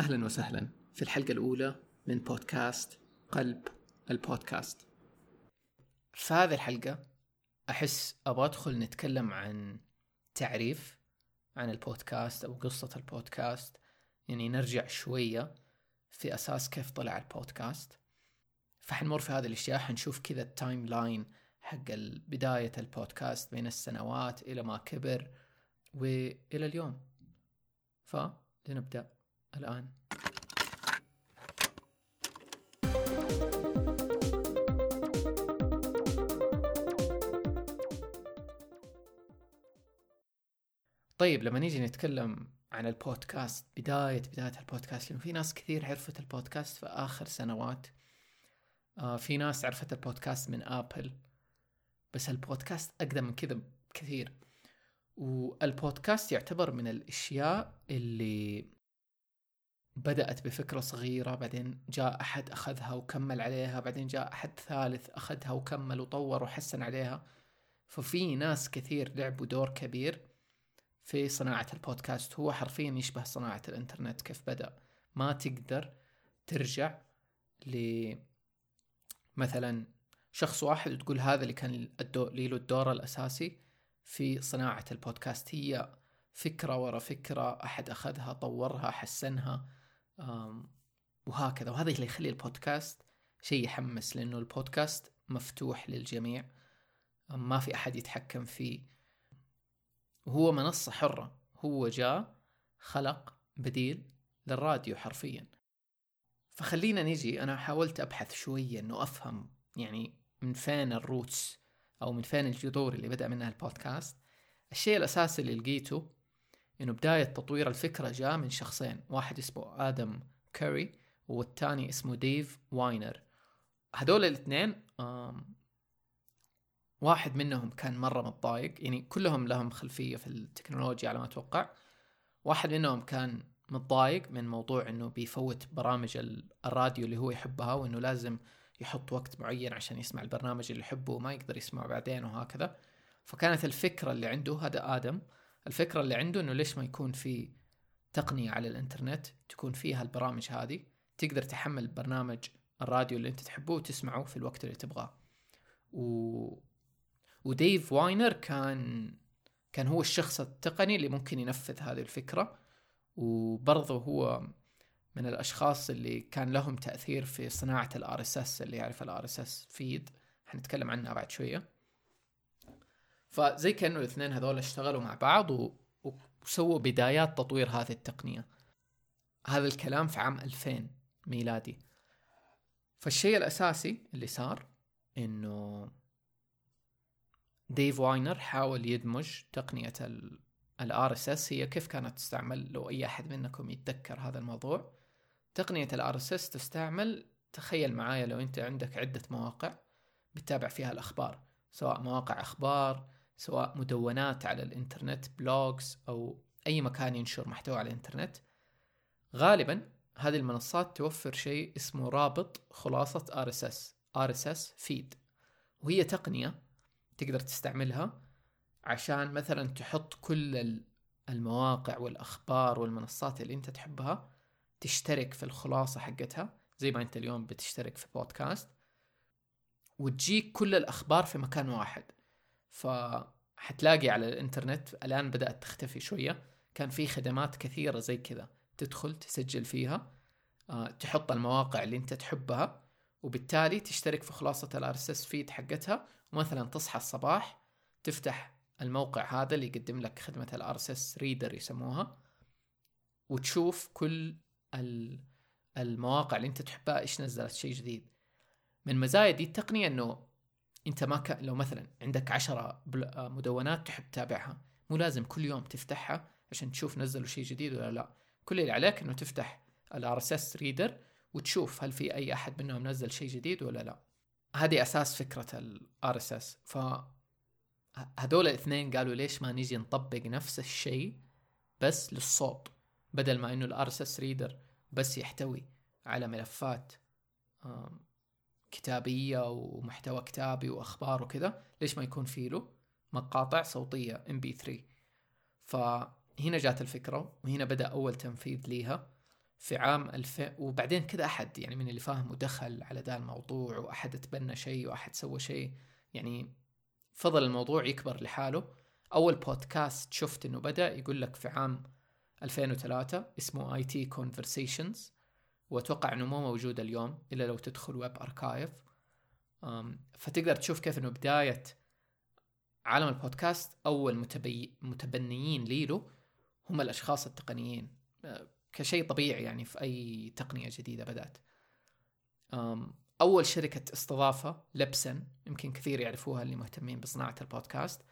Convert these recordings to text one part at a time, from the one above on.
أهلا وسهلا في الحلقة الأولى من بودكاست قلب البودكاست. في هذه الحلقة أحس أبغى أدخل نتكلم عن تعريف عن البودكاست أو قصة البودكاست. يعني نرجع شوية في أساس كيف طلع البودكاست. فحنمر في هذه الأشياء حنشوف كذا ال timeline حق بداية البودكاست بين السنوات إلى ما كبر وإلى اليوم. فلنبدأ. الآن. طيب لما نيجي نتكلم عن البودكاست بداية بداية البودكاست لأنه في ناس كثير عرفت البودكاست في آخر سنوات. آه في ناس عرفت البودكاست من آبل بس البودكاست أقدم من كذا كثير. والبودكاست يعتبر من الأشياء اللي بدأت بفكرة صغيرة بعدين جاء أحد أخذها وكمل عليها بعدين جاء أحد ثالث أخذها وكمل وطور وحسن عليها. ففي ناس كثير لعبوا دور كبير في صناعة البودكاست. هو حرفيا يشبه صناعة الإنترنت كيف بدأ. ما تقدر ترجع ل مثلا شخص واحد وتقول هذا اللي كان له الدور الأساسي في صناعة البودكاست. هي فكرة ورا فكرة أحد أخذها طورها حسنها. وهكذا. وهذا اللي يخلي البودكاست شيء يحمس لأنه البودكاست مفتوح للجميع. ما في أحد يتحكم فيه. وهو منصة حرة. هو جاء خلق بديل للراديو حرفيا. فخلينا نجي. أنا حاولت أبحث شوية أنه أفهم يعني من فين ال roots أو من فين الجذور اللي بدأ منها البودكاست. الشيء الأساسي اللي لقيته إنه بداية تطوير الفكرة جاء من شخصين واحد اسمه آدم كاري والثاني اسمه ديف واينر. هذول الاثنين واحد منهم كان مرة متضايق يعني كلهم لهم خلفية في التكنولوجيا على ما أتوقع. واحد منهم كان متضايق من موضوع إنه بيفوت برامج الراديو اللي هو يحبها وإنه لازم يحط وقت معين عشان يسمع البرنامج اللي يحبه وما يقدر يسمعه بعدين وهكذا. فكانت الفكرة اللي عنده هذا آدم الفكرة اللي عنده إنه ليش ما يكون في تقنية على الإنترنت تكون فيها البرامج هذه تقدر تحمل برنامج الراديو اللي أنت تحبه وتسمعه في الوقت اللي تبغاه. و... وديف واينر كان كان هو الشخص التقني اللي ممكن ينفذ هذه الفكرة. وبرضه هو من الأشخاص اللي كان لهم تأثير في صناعة ال RSS اللي يعرف ال RSS feed. حنتكلم عنها بعد شوية. فزي كأنه الاثنين هذول اشتغلوا مع بعض و... وسووا بدايات تطوير هذه التقنية. هذا الكلام في عام 2000 ميلادي. فالشيء الأساسي اللي صار إنه ديف واينر حاول يدمج تقنية ال RSS. هي كيف كانت تستعمل؟ لو أي أحد منكم يتذكر هذا الموضوع. تقنية ال RSS تستعمل تخيل معايا لو أنت عندك عدة مواقع بتتابع فيها الأخبار سواء مواقع أخبار سواء مدونات على الإنترنت blogs أو أي مكان ينشر محتوى على الإنترنت غالبا هذه المنصات توفر شيء اسمه رابط خلاصة RSS RSS feed. وهي تقنية تقدر تستعملها عشان مثلا تحط كل المواقع والأخبار والمنصات اللي أنت تحبها تشترك في الخلاصة حقتها زي ما أنت اليوم بتشترك في بودكاست وتجيك كل الأخبار في مكان واحد. فحتلاقي على الإنترنت الآن بدأت تختفي شوية. كان في خدمات كثيرة زي كذا تدخل تسجل فيها آه، تحط المواقع اللي أنت تحبها وبالتالي تشترك في خلاصة ال RSS feed حقتها. ومثلا تصحى الصباح تفتح الموقع هذا اللي يقدم لك خدمة ال RSS reader يسموها وتشوف كل المواقع اللي أنت تحبها إيش نزلت شيء جديد. من مزايا دي التقنية إنه انت ما كان لو مثلا عندك عشرة مدونات تحب تتابعها مو لازم كل يوم تفتحها عشان تشوف نزلوا شيء جديد ولا لا. كل اللي عليك إنه تفتح ال RSS reader وتشوف هل في أي أحد منهم نزل شيء جديد ولا لا. هذه أساس فكرة ال RSS. ف هذول الاثنين قالوا ليش ما نيجي نطبق نفس الشيء بس للصوت بدل ما إنه ال RSS reader بس يحتوي على ملفات كتابية ومحتوى كتابي وأخبار وكذا ليش ما يكون فيه له؟ مقاطع صوتية MP3 فهنا جات الفكرة وهنا بدأ أول تنفيذ ليها في عام 2000 وبعدين كذا أحد يعني من اللي فاهم ودخل على ذا الموضوع وأحد تبنى شيء وأحد سوى شيء يعني فضل الموضوع يكبر لحاله. أول بودكاست شفت إنه بدأ يقول لك في عام 2003 اسمه IT Conversations وأتوقع إنه مو موجود اليوم إلا لو تدخل web archive. فتقدر تشوف كيف إنه بداية عالم البودكاست أول متبي... متبنيين ليله هم الأشخاص التقنيين. أه، كشيء طبيعي يعني في أي تقنية جديدة بدأت. أول شركة استضافة Libsyn يمكن كثير يعرفوها اللي مهتمين بصناعة البودكاست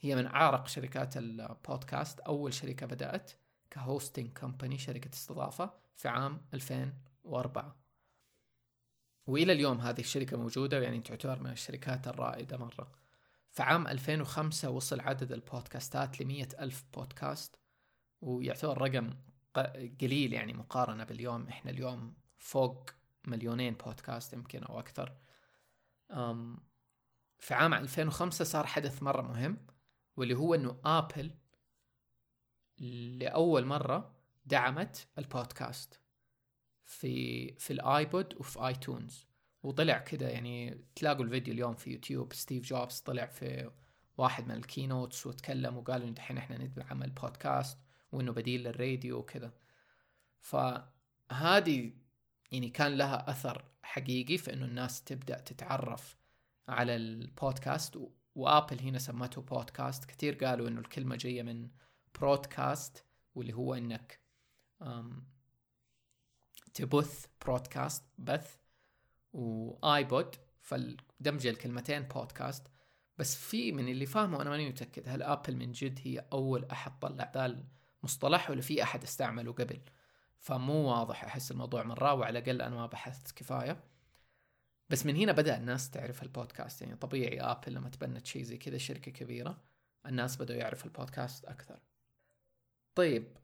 هي من أعرق شركات البودكاست. أول شركة بدأت ك hosting company شركة استضافة. في عام 2004 وإلى اليوم هذه الشركة موجودة يعني تعتبر من الشركات الرائدة مرة. في عام 2005 وصل عدد البودكاستات ل ألف بودكاست ويعتبر رقم قليل يعني مقارنة باليوم. إحنا اليوم فوق مليونين بودكاست يمكن أو أكثر. أم في عام 2005 صار حدث مرة مهم واللي هو إنه آبل لأول مرة دعمت البودكاست في في ال iPod وفي iTunes. وطلع كده يعني تلاقوا الفيديو اليوم في يوتيوب ستيف جوبز طلع في واحد من ال keynotes وتكلم وقال إنه دحين إحنا ندعم البودكاست وإنه بديل للراديو وكذا. فهذه يعني كان لها أثر حقيقي في إنه الناس تبدأ تتعرف على البودكاست. و Apple هنا سمته بودكاست. كثير قالوا إنه الكلمة جاية من broadcast واللي هو إنك تبث broadcast بث و iPod فدمج الكلمتين بودكاست بس في من اللي فاهمه أنا ماني متأكد هل Apple من جد هي أول أحد طلع ذا المصطلح ولا في أحد استعمله قبل؟ فمو واضح أحس الموضوع مرة وعلى الأقل أنا ما بحثت كفاية. بس من هنا بدأ الناس تعرف البودكاست. يعني طبيعي Apple لما تبنت شيء زي كذا شركة كبيرة الناس بدأوا يعرفوا البودكاست أكثر. طيب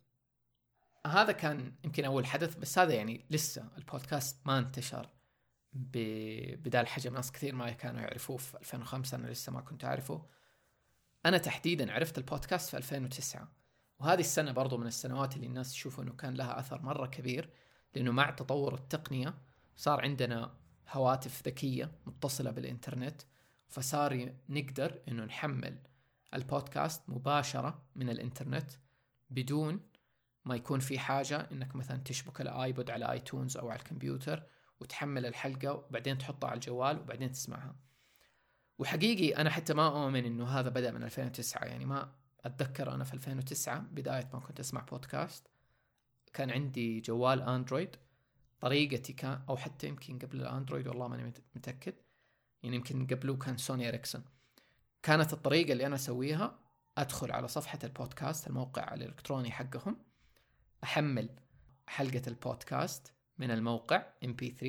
هذا كان يمكن أول حدث بس هذا يعني لسه البودكاست ما انتشر بدا الحجم ناس كثير ما كانوا يعرفوه في 2005 أنا لسه ما كنت أعرفه. أنا تحديدا عرفت البودكاست في 2009 وهذه السنة برضو من السنوات اللي الناس يشوفوا إنه كان لها أثر مرة كبير لأنه مع تطور التقنية صار عندنا هواتف ذكية متصلة بالإنترنت فصار نقدر إنه نحمل البودكاست مباشرة من الإنترنت بدون ما يكون في حاجة إنك مثلا تشبك ال iPod على iTunes أو على الكمبيوتر وتحمل الحلقة وبعدين تحطها على الجوال وبعدين تسمعها. وحقيقي أنا حتى ما اؤمن إنه هذا بدأ من 2009 يعني ما أتذكر أنا في 2009 بداية ما كنت أسمع بودكاست كان عندي جوال Android طريقتي كان أو حتى يمكن قبل ال Android والله ماني متأكد يعني يمكن قبله كان Sony Ericsson. كانت الطريقة اللي أنا أسويها أدخل على صفحة البودكاست الموقع الإلكتروني حقهم أحمل حلقة البودكاست من الموقع MP3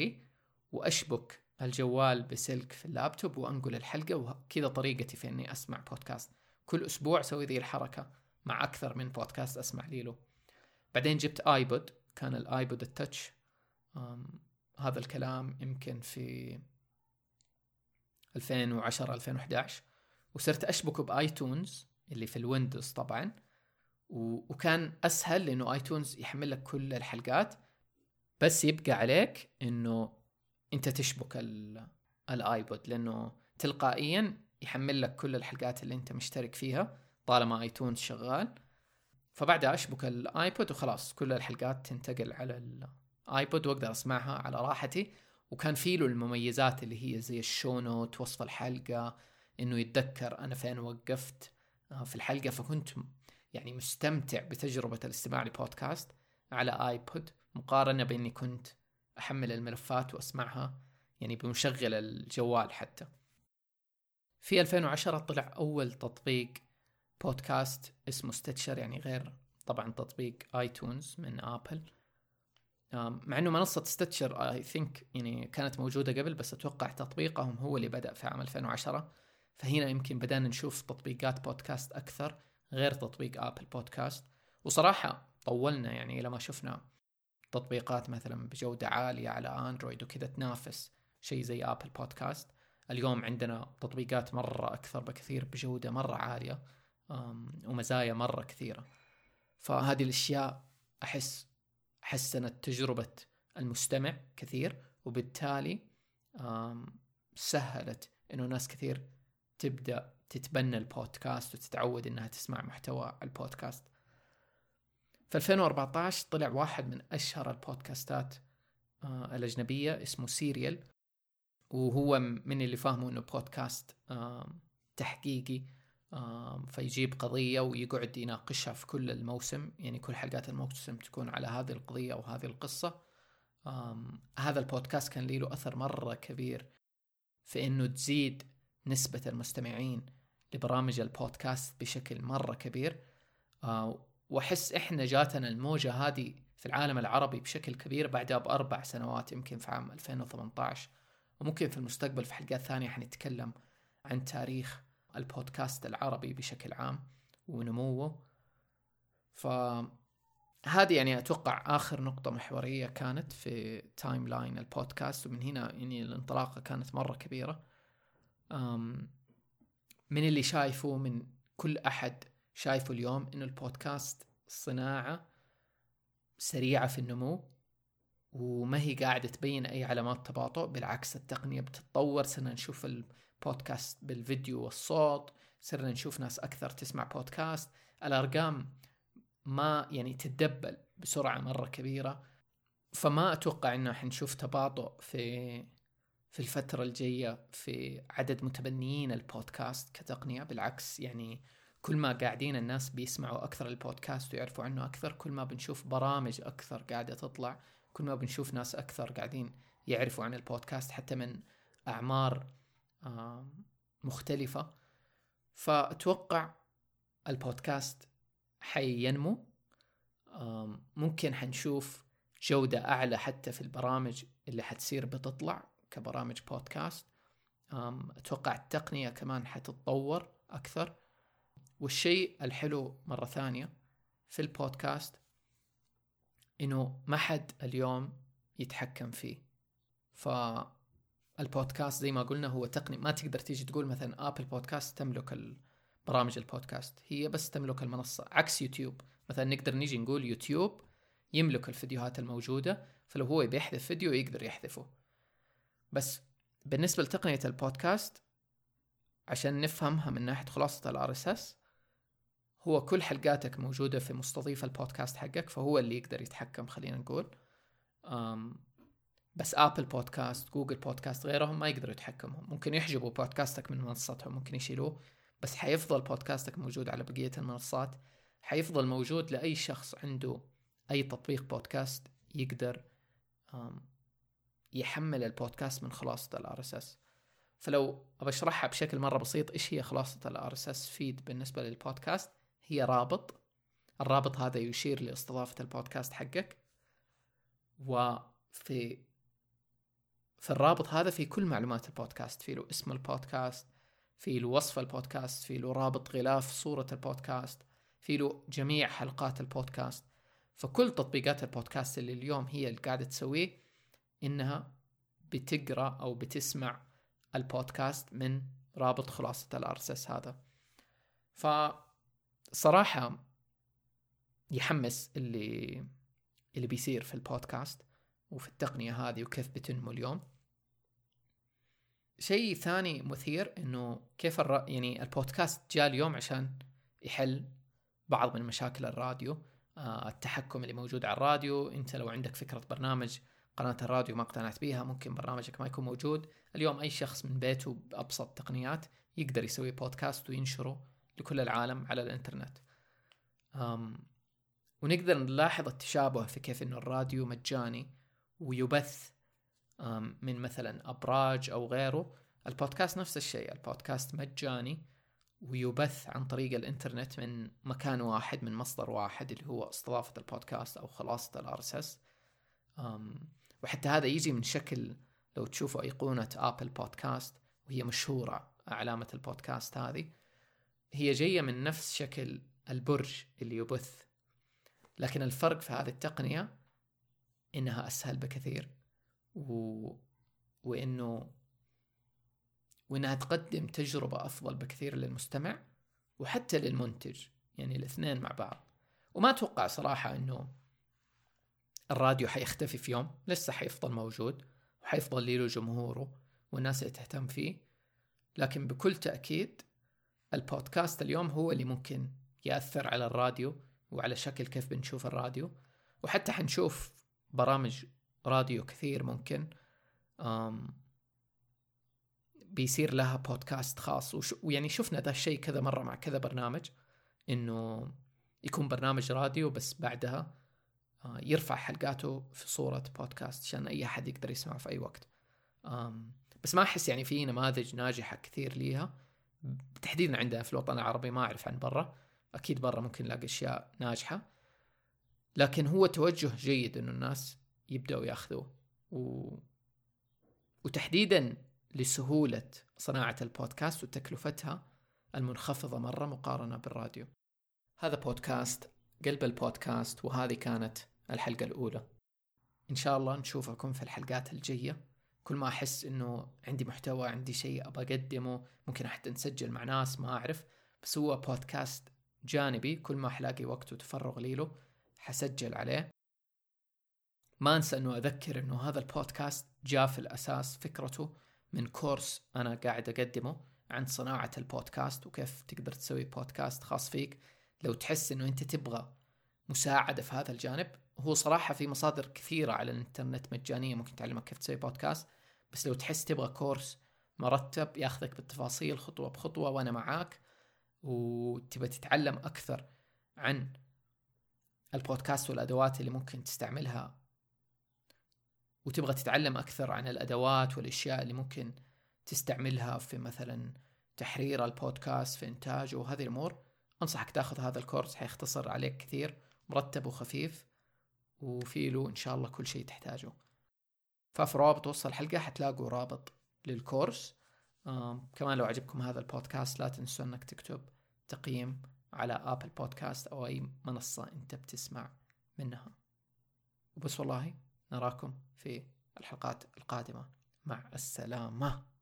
وأشبك الجوال بسلك في اللابتوب وأنقل الحلقة وكذا طريقتي في إني أسمع بودكاست. كل أسبوع أسوي ذي الحركة مع أكثر من بودكاست أسمع ليلو بعدين جبت iPod كان ال iPod ال Touch هذا الكلام يمكن في 2010 2011 وصرت أشبكه ب iTunes اللي في ال Windows طبعا. وكان أسهل لأنه iTunes يحمل لك كل الحلقات بس يبقى عليك إنه أنت تشبك ال iPod لأنه تلقائيا يحمل لك كل الحلقات اللي أنت مشترك فيها طالما iTunes شغال. فبعدها أشبك ال iPod وخلاص كل الحلقات تنتقل على ال iPod وأقدر أسمعها على راحتي. وكان في له المميزات اللي هي زي ال show note وصف الحلقة إنه يتذكر أنا فين وقفت آه، في الحلقة فكنت يعني مستمتع بتجربة الاستماع لبودكاست على iPod مقارنة بإني كنت أحمل الملفات وأسمعها يعني بمشغل الجوال حتى. في 2010 طلع أول تطبيق بودكاست اسمه Stitcher يعني غير طبعا تطبيق iTunes من Apple. مع إنه منصة Stitcher I think يعني كانت موجودة قبل بس أتوقع تطبيقهم هو اللي بدأ في عام 2010 فهنا يمكن بدأنا نشوف تطبيقات بودكاست أكثر. غير تطبيق Apple Podcast. وصراحة طولنا يعني لما شفنا تطبيقات مثلا بجودة عالية على Android وكذا تنافس شيء زي Apple Podcast. اليوم عندنا تطبيقات مرة أكثر بكثير بجودة مرة عالية ومزايا مرة كثيرة. فهذه الأشياء أحس حسنت تجربة المستمع كثير وبالتالي سهلت إنه ناس كثير تبدأ تتبنى البودكاست وتتعود إنها تسمع محتوى البودكاست. في 2014 طلع واحد من أشهر البودكاستات آه، الأجنبية اسمه سيريال وهو من اللي فاهمه إنه بودكاست تحقيقي فيجيب قضية ويقعد يناقشها في كل الموسم. يعني كل حلقات الموسم تكون على هذه القضية أو هذه القصة. هذا البودكاست كان له أثر مرة كبير في إنه تزيد نسبة المستمعين لبرامج البودكاست بشكل مرة كبير. آه، وأحس إحنا جاتنا الموجة هذه في العالم العربي بشكل كبير بعدها بأربع سنوات يمكن في عام 2018 وممكن في المستقبل في حلقات ثانية حنتكلم عن تاريخ البودكاست العربي بشكل عام ونموه. فهذه يعني أتوقع آخر نقطة محورية كانت في timeline البودكاست ومن هنا يعني الانطلاقة كانت مرة كبيرة. من اللي شايفه من كل أحد شايفه اليوم إنه البودكاست صناعة سريعة في النمو وما هي قاعدة تبين أي علامات تباطؤ بالعكس التقنية بتتطور. صرنا نشوف بودكاست بالفيديو والصوت صرنا نشوف ناس أكثر تسمع بودكاست. الأرقام ما يعني تتدبل بسرعة مرة كبيرة. فما أتوقع إنه حنشوف تباطؤ في في الفترة الجاية في عدد متبنيين البودكاست كتقنية بالعكس يعني كل ما قاعدين الناس بيسمعوا أكثر البودكاست ويعرفوا عنه أكثر كل ما بنشوف برامج أكثر قاعدة تطلع كل ما بنشوف ناس أكثر قاعدين يعرفوا عن البودكاست حتى من أعمار مختلفة. فأتوقع البودكاست حينمو. ممكن حنشوف جودة أعلى حتى في البرامج اللي حتصير بتطلع. كبرامج بودكاست. أتوقع التقنية كمان حتتطور أكثر. والشيء الحلو مرة ثانية في البودكاست إنه ما حد اليوم يتحكم فيه. ف البودكاست زي ما قلنا هو تقني ما تقدر تيجي تقول مثلا Apple Podcast تملك برامج البودكاست. هي بس تملك المنصة عكس يوتيوب. مثلا نقدر نيجي نقول يوتيوب يملك الفيديوهات الموجودة فلو هو يحذف فيديو يقدر يحذفه. بس بالنسبة لتقنية البودكاست عشان نفهمها من ناحية خلاصة ال RSS هو كل حلقاتك موجودة في مستضيف البودكاست حقك فهو اللي يقدر يتحكم خلينا نقول. بس آبل بودكاست جوجل بودكاست غيرهم ما يقدروا يتحكموا ممكن يحجبوا بودكاستك من منصتهم ممكن يشيلوه بس حيفضل بودكاستك موجود على بقية المنصات. حيفضل موجود لأي شخص عنده أي تطبيق بودكاست يقدر يحمل البودكاست من خلاصة ال RSS فلو أبى أشرحها بشكل مرة بسيط إيش هي خلاصة ال RSS feed بالنسبة للبودكاست؟ هي رابط. الرابط هذا يشير لاستضافة البودكاست حقك. وفي في الرابط هذا في كل معلومات البودكاست. في له اسم البودكاست في له وصف البودكاست في له رابط غلاف صورة البودكاست في له جميع حلقات البودكاست. فكل تطبيقات البودكاست اللي اليوم هي اللي قاعدة تسويه إنها بتقرأ أو بتسمع البودكاست من رابط خلاصة الارسس هذا. فصراحة يحمس اللي اللي بيصير في البودكاست وفي التقنية هذه وكيف بتنمو اليوم. شيء ثاني مثير إنه كيف الر... يعني البودكاست جاء اليوم عشان يحل بعض من مشاكل الراديو آه التحكم اللي موجود على الراديو. أنت لو عندك فكرة برنامج قناة الراديو ما اقتنعت بيها ممكن برنامجك ما يكون موجود. اليوم أي شخص من بيته بأبسط تقنيات يقدر يسوي بودكاست وينشره لكل العالم على الإنترنت. أم ونقدر نلاحظ التشابه في كيف إنه الراديو مجاني ويبث من مثلا أبراج أو غيره. البودكاست نفس الشيء البودكاست مجاني ويبث عن طريق الإنترنت من مكان واحد من مصدر واحد اللي هو استضافة البودكاست أو خلاصة ال RSS وحتى هذا يجي من شكل لو تشوفوا أيقونة Apple Podcast وهي مشهورة علامة البودكاست هذه. هي جاية من نفس شكل البرج اللي يبث. لكن الفرق في هذه التقنية إنها أسهل بكثير و... وإنه وإنها تقدم تجربة أفضل بكثير للمستمع وحتى للمنتج يعني الاثنين مع بعض. وما أتوقع صراحة إنه الراديو حيختفي في يوم لسه حيفضل موجود وحيفضل له جمهوره والناس اللي تهتم فيه. لكن بكل تأكيد البودكاست اليوم هو اللي ممكن يأثر على الراديو وعلى شكل كيف بنشوف الراديو. وحتى حنشوف برامج راديو كثير ممكن بيصير لها بودكاست خاص. وش ويعني شفنا ذا الشيء كذا مرة مع كذا برنامج إنه يكون برنامج راديو بس بعدها يرفع حلقاته في صورة بودكاست عشان أي أحد يقدر يسمعه في أي وقت. بس ما أحس يعني في نماذج ناجحة كثير ليها. تحديدا عندنا في الوطن العربي ما أعرف عن برا. أكيد برا ممكن نلاقي أشياء ناجحة. لكن هو توجه جيد إنه الناس يبدأوا يأخذوه. و... وتحديدا لسهولة صناعة البودكاست وتكلفتها المنخفضة مرة مقارنة بالراديو. هذا بودكاست قلب البودكاست وهذه كانت الحلقة الأولى. إن شاء الله نشوفكم في الحلقات الجاية. كل ما أحس إنه عندي محتوى عندي شيء أبغى أقدمه ممكن حتى نسجل مع ناس ما أعرف. بس هو بودكاست جانبي كل ما حلاقي وقت وتفرغ لي له حسجل عليه. ما أنسى إنه أذكر إنه هذا البودكاست جاء في الأساس فكرته من كورس أنا قاعد أقدمه عن صناعة البودكاست وكيف تقدر تسوي بودكاست خاص فيك. لو تحس إنه أنت تبغى مساعدة في هذا الجانب هو صراحة في مصادر كثيرة على الإنترنت مجانية ممكن تعلمك كيف تسوي بودكاست بس لو تحس تبغى كورس مرتب ياخذك بالتفاصيل خطوة بخطوة وأنا معاك وتبغى تتعلم أكثر عن البودكاست والأدوات اللي ممكن تستعملها وتبغى تتعلم أكثر عن الأدوات والأشياء اللي ممكن تستعملها في مثلا تحرير البودكاست في إنتاجه وهذه الأمور أنصحك تاخذ هذا الكورس حيختصر عليك كثير مرتب وخفيف. وفي له إن شاء الله كل شيء تحتاجه. ففي رابط وسط الحلقة حتلاقوا رابط للكورس. كمان لو عجبكم هذا البودكاست لا تنسوا إنك تكتب تقييم على ابل بودكاست أو أي منصة أنت بتسمع منها. وبس والله نراكم في الحلقات القادمة. مع السلامة.